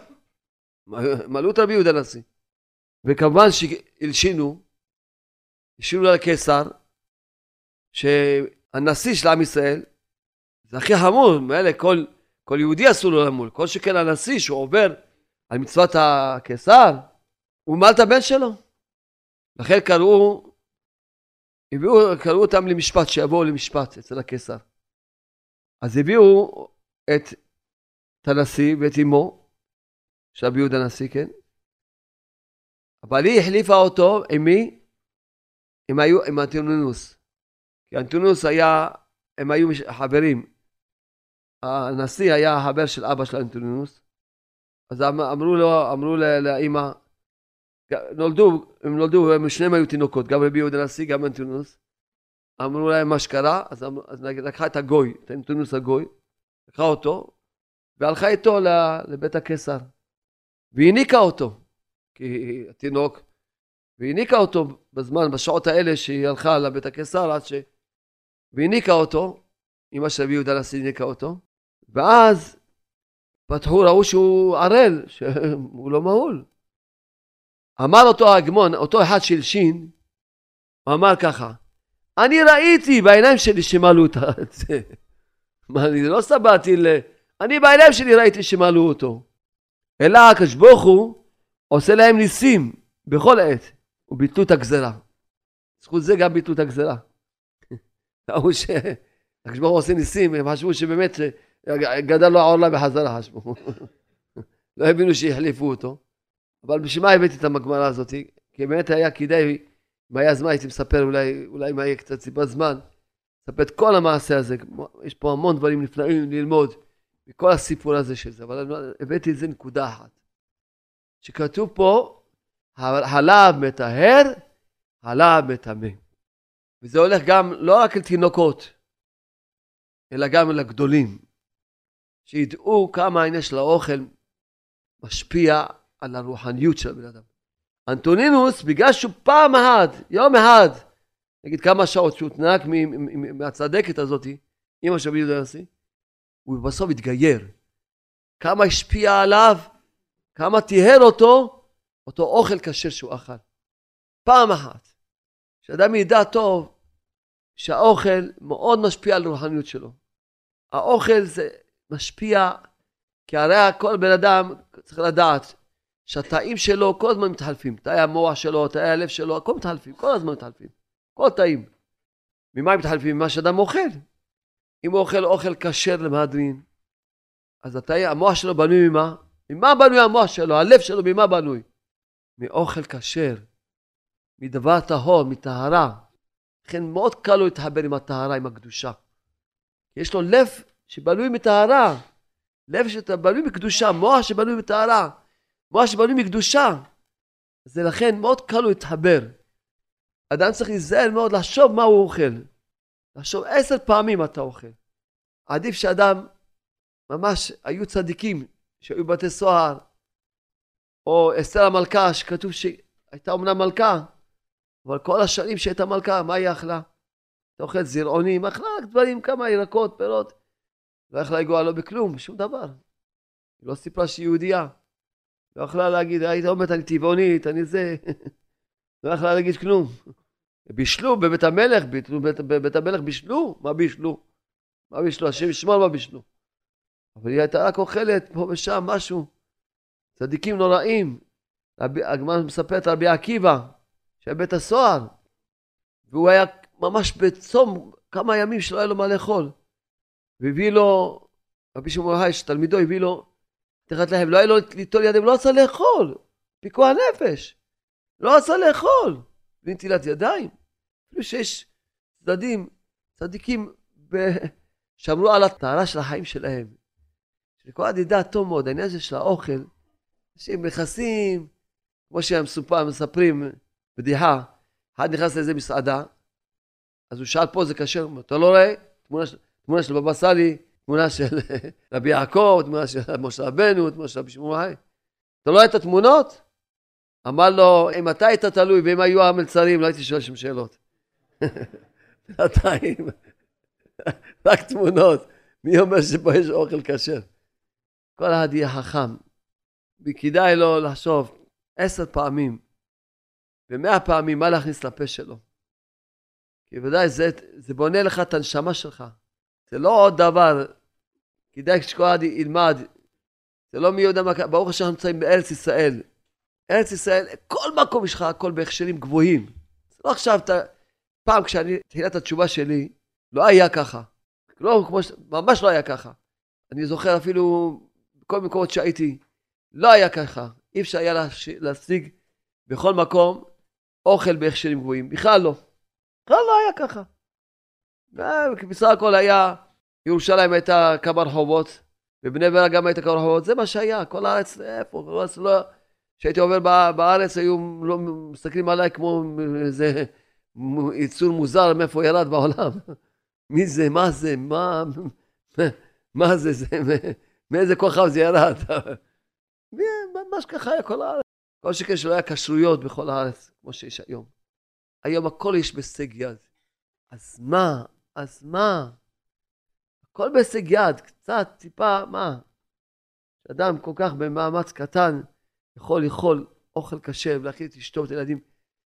מלאו את רבי יהודה הנשיא. וכמובן שהלשינו, הלשינו לקיסר, שהנשיא של עם ישראל, זה הכי חמור, מאלה כל, כל יהודי אסור לו למול, כל שכן הנשיא שהוא עובר על מצוות הקיסר, הוא מל את הבן שלו. לכן קראו, הביאו, קראו אותם למשפט, שיבואו למשפט אצל הקיסר. אז הביאו את את הנשיא ואת אמו, שרבי יהודה הנשיא, כן? אבל היא החליפה אותו עם מי? הם היו עם אנטונינוס. כי אנטונינוס היה, הם היו חברים. הנשיא היה החבר של אבא של אנטונינוס. אז אמ, אמרו לו, אמרו לאימא, נולדו, הם נולדו, הם שניהם היו תינוקות, גם רבי יהודה הנשיא, גם אנטונינוס. אמרו להם מה שקרה, אז, אמ, אז לקחה את הגוי, את אנטונינוס הגוי, לקחה אותו, והלכה איתו לבית הקיסר. והניקה אותו, כי התינוק, והניקה אותו בזמן, בשעות האלה שהיא הלכה לבית הקיסר, עד ש... והניקה אותו, אמא של רבי יהודה נשיא הניקה אותו, ואז פתחו, ראו שהוא ערל, שהוא לא מהול. אמר אותו ההגמון, אותו אחד של שין, הוא אמר ככה, אני ראיתי בעיניים שלי שמלאו את זה. מה, אני לא סבעתי ל... אני בעיניים שלי ראיתי שמעלו אותו. אלא הוא עושה להם ניסים בכל עת, וביטלו את הגזרה. זכות זה גם ביטלו את הגזרה. ברוך הוא עושה ניסים, הם חשבו שבאמת גדל לו העולם בחזרה, חשבו. לא הבינו שהחליפו אותו. אבל בשביל מה הבאתי את המגמרה הזאת? כי באמת היה כדאי, אם היה זמן הייתי מספר, אולי, אולי אם היה קצת סיבת זמן, לספר את כל המעשה הזה. יש פה המון דברים נפלאים ללמוד. מכל הסיפור הזה של זה, אבל הבאתי איזה נקודה אחת. שכתוב פה, חלב מטהר, חלב מטמא. וזה הולך גם לא רק לתינוקות, אלא גם לגדולים. שידעו כמה העניין של האוכל משפיע על הרוחניות של הבן אדם. אנטונינוס, בגלל שהוא פעם אחת, יום אחד, נגיד כמה שעות שהוא תנק מהצדקת הזאתי, אמא של יהודה הנשיא, הוא בסוף התגייר. כמה השפיע עליו, כמה טיהר אותו, אותו אוכל כשר שהוא אכל. פעם אחת. שאדם ידע טוב שהאוכל מאוד משפיע על הרוחניות שלו. האוכל זה משפיע, כי הרי כל בן אדם צריך לדעת שהתאים שלו כל הזמן מתחלפים. תאי המוח שלו, תאי הלב שלו, הכל מתחלפים, כל הזמן מתחלפים. כל תאים. ממה הם מתחלפים? ממה שאדם אוכל. אם הוא אוכל אוכל כשר למהדרין, אז התאי, המוח שלו בנוי ממה? ממה בנוי המוח שלו? הלב שלו ממה בנוי? מאוכל כשר, מדבר טהור, מטהרה. לכן מאוד קל לו להתחבר עם הטהרה, עם הקדושה. יש לו לב שבנוי מטהרה, לב שבנוי מקדושה, מוח שבנוי מטהרה, מוח שבנוי מקדושה. זה לכן מאוד קל לו להתחבר. אדם צריך להיזהר מאוד לחשוב מה הוא אוכל. לחשוב עשר פעמים מה אתה אוכל. עדיף שאדם, ממש היו צדיקים שהיו בבתי סוהר, או אסתר המלכה שכתוב שהייתה אומנם מלכה, אבל כל השנים שהייתה מלכה, מה היא אכלה? אתה אוכל זרעונים, אכלה רק דברים, כמה ירקות, פירות. לא יכלה לגוע לו בכלום, שום דבר. היא לא סיפרה שהיא יהודייה. לא יכלה להגיד, היית אומרת, אני טבעונית, אני זה. לא יכלה להגיד כלום. בישלו בבית המלך, בבית, בבית המלך בישלו? מה בישלו? מה בישלו? השם ישמור מה בישלו. אבל היא הייתה רק אוכלת פה ושם משהו. צדיקים נוראים. הגמרא מספרת על רבי עקיבא, שהיה בית הסוהר, והוא היה ממש בצום כמה ימים שלא היה לו מה לאכול. והביא לו, רבי שמעון היש, תלמידו הביא לו תחת להם, לא היה לו ליטול ידיהם, לא רצה לאכול, פיקוח נפש, לא רצה לאכול, בנטילת ידיים. אפילו שיש צדדים, צדיקים, ב... שמרו על הטהרה של החיים שלהם. אחד ידע טוב מאוד, העניין הזה של האוכל, אנשים נכנסים, כמו שהם מספרים בדיחה, אחד נכנס לאיזה מסעדה, אז הוא שאל פה זה כשר, אתה לא רואה? תמונה של, תמונה של בבא סאלי, תמונה של רבי יעקב, תמונה של משה רבנו, תמונה של רבי חי. אתה לא רואה את התמונות? אמר לו, אם אתה היית תלוי ואם היו המלצרים, לא הייתי שואל שם שאלות. בינתיים, רק תמונות. מי אומר שפה יש אוכל כשר? כל אחד יהיה חכם, וכדאי לו לחשוב עשר פעמים ומאה פעמים מה להכניס לפה שלו. כי ודאי זה, זה בונה לך את הנשמה שלך. זה לא עוד דבר, כדאי שכל אחד ילמד, זה לא מי יודע מה, ברוך השם אנחנו נמצאים בארץ ישראל. ארץ ישראל, כל מקום יש לך הכל בהכשרים גבוהים. זה לא עכשיו, אתה, פעם כשאני, תחילת התשובה שלי, לא היה ככה. לא, כמו ש... ממש לא היה ככה. אני זוכר אפילו בכל מקומות שהייתי, לא היה ככה. אי אפשר היה להשיג בכל מקום אוכל בהכשרים גבוהים, בכלל לא. בכלל לא היה ככה. בסך הכל היה, ירושלים הייתה כמה רחובות, ובני ברק גם הייתה כמה רחובות, זה מה שהיה, כל הארץ, איפה, כל הארץ לא... כשהייתי עובר בארץ היו לא מסתכלים עליי כמו איזה יצור מוזר מאיפה ירד בעולם. מי זה, מה זה, מה, מה זה, זה, מאיזה כוכב זה ירד. ממש ככה היה כל הארץ. כל שכן שלא היה כשרויות בכל הארץ, כמו שיש היום. היום הכל יש בהישג יד. אז מה? אז מה? הכל בהישג יד, קצת, טיפה, מה? אדם כל כך במאמץ קטן יכול לאכול אוכל כשר ולהכין את אשתו ואת הילדים.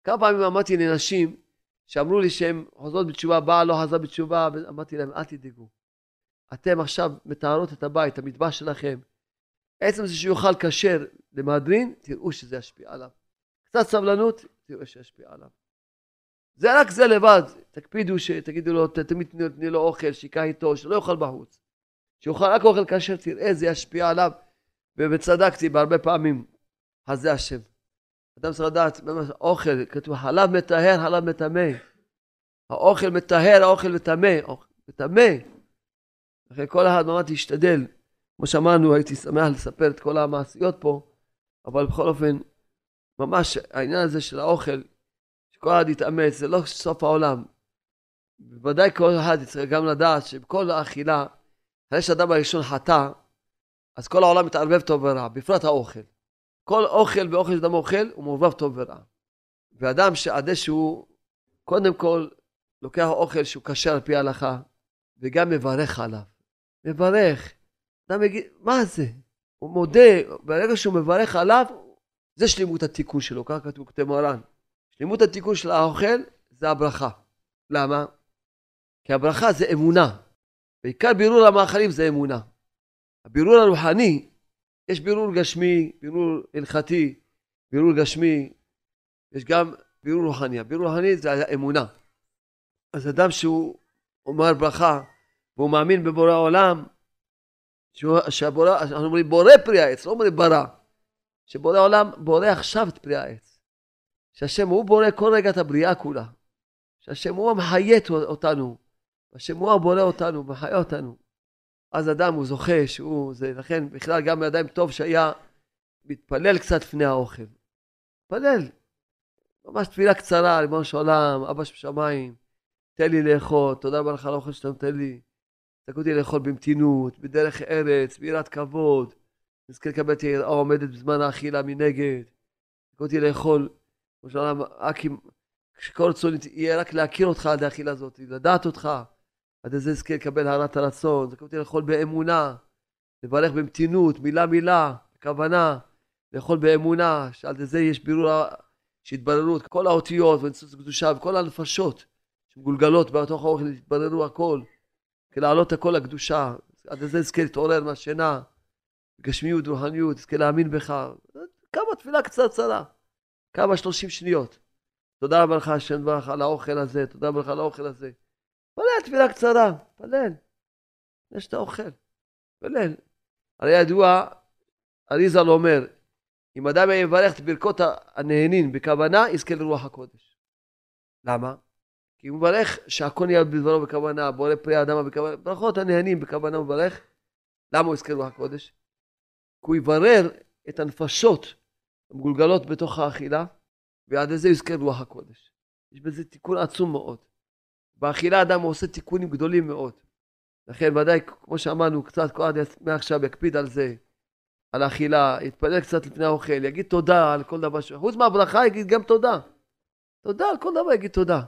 כמה פעמים אמרתי לנשים שאמרו לי שהן חוזרות בתשובה, בעל לא חזר בתשובה, ואמרתי להם, אל תדאגו. אתם עכשיו מטהרות את הבית, המטבח שלכם. עצם זה שיאכל כשר למהדרין, תראו שזה ישפיע עליו. קצת סבלנות, תראו שישפיע עליו. זה רק זה לבד, תקפידו שתגידו לו, תמיד תני לו אוכל, שיקח איתו, שלא יאכל בחוץ. שיאכל רק אוכל כשר, תראה, זה ישפיע עליו. וצדקתי בהרבה פעמים, אז זה השם. אדם צריך לדעת, אוכל, כתוב חלב מטהר, חלב מטמא. האוכל מטהר, האוכל מטמא, מטמא. לכן כל אחד ממש ישתדל כמו שאמרנו, הייתי שמח לספר את כל המעשיות פה, אבל בכל אופן, ממש העניין הזה של האוכל, שכל אחד יתאמץ, זה לא סוף העולם. בוודאי כל אחד צריך גם לדעת שבכל האכילה, אחרי שאדם הראשון חטא, אז כל העולם מתערבב טוב ורע, בפרט האוכל. כל אוכל ואוכל שאדם אוכל הוא מעורבב טוב ורע. ואדם שעדי שהוא קודם כל לוקח אוכל שהוא כשר על פי ההלכה וגם מברך עליו. מברך. אדם יגיד, מה זה? הוא מודה, ברגע שהוא מברך עליו, זה שלמות התיקון שלו, ככה כתוב כתב מרן. שלמות התיקון של האוכל זה הברכה. למה? כי הברכה זה אמונה. בעיקר בירור המאכלים זה אמונה. הבירור הרוחני, יש בירור גשמי, בירור הלכתי, בירור גשמי, יש גם בירור רוחני. הבירור רוחני זה האמונה. אז אדם שהוא אומר ברכה והוא מאמין בבורא עולם, שהבורא, אנחנו אומרים בורא פרי העץ, לא אומרים ברא. שבורא עולם בורא עכשיו את פרי העץ. שהשם הוא בורא כל רגע את הבריאה כולה. שהשם הוא המחיה אותנו. השם הוא הבורא אותנו, מחיה אותנו. אז אדם הוא זוכה שהוא, זה לכן בכלל גם בידיים טוב שהיה מתפלל קצת לפני האוכל. מתפלל. ממש תפילה קצרה, ריבונו של עולם, אבא שבשמיים, תן לי לאכול, תודה רבה לך על האוכל שאתה נותן לי. תקעו אותי לאכול במתינות, בדרך ארץ, ביראת כבוד. נזכה לקבל את היראה עומדת בזמן האכילה מנגד. תקעו אותי לאכול, כמו שאומר, רק אם, כשכל רצון יהיה רק להכיר אותך עד האכילה הזאת, לדעת אותך. עד איזה זכה לקבל הערת הרצון. אותי לאכול באמונה, לברך במתינות, מילה מילה, בכוונה, לאכול באמונה, שעל זה יש בירור, שהתבררו כל האותיות וניסוס קדושה וכל הנפשות שמגולגלות בתוך האוכל, התבררו הכל. להעלות הכל לקדושה, עד איזה יזכה להתעורר מהשינה, גשמיות, רוחניות, יזכה להאמין בך. כמה תפילה קצרצרה, כמה שלושים שניות. תודה רבה לך השם ברך על האוכל הזה, תודה רבה לך על האוכל הזה. פלל תפילה קצרה, פלל. לפני שאתה אוכל, פלל. הרי ידוע, אריזל אומר, אם אדם יברך את ברכות הנהנין בכוונה, יזכה לרוח הקודש. למה? כי הוא מברך שהכל נהיה בדברו בכוונה, בורא פרי האדמה בכוונה, ברכות הנהנים בכוונה הוא מברך. למה הוא יזכר רוח הקודש? כי הוא יברר את הנפשות המגולגלות בתוך האכילה, ועד לזה יזכר רוח הקודש. יש בזה תיקון עצום מאוד. באכילה אדם עושה תיקונים גדולים מאוד. לכן ודאי, כמו שאמרנו, קצת כל עד מעכשיו יקפיד על זה, על האכילה, יתפלל קצת לפני האוכל, יגיד תודה על כל דבר ש... חוץ מהברכה יגיד גם תודה. תודה על כל דבר יגיד תודה.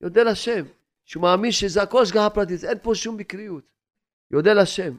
יודה לשם, שהוא מאמין שזה הכל השגחה פרטית, אין פה שום מקריות. יודה לשם.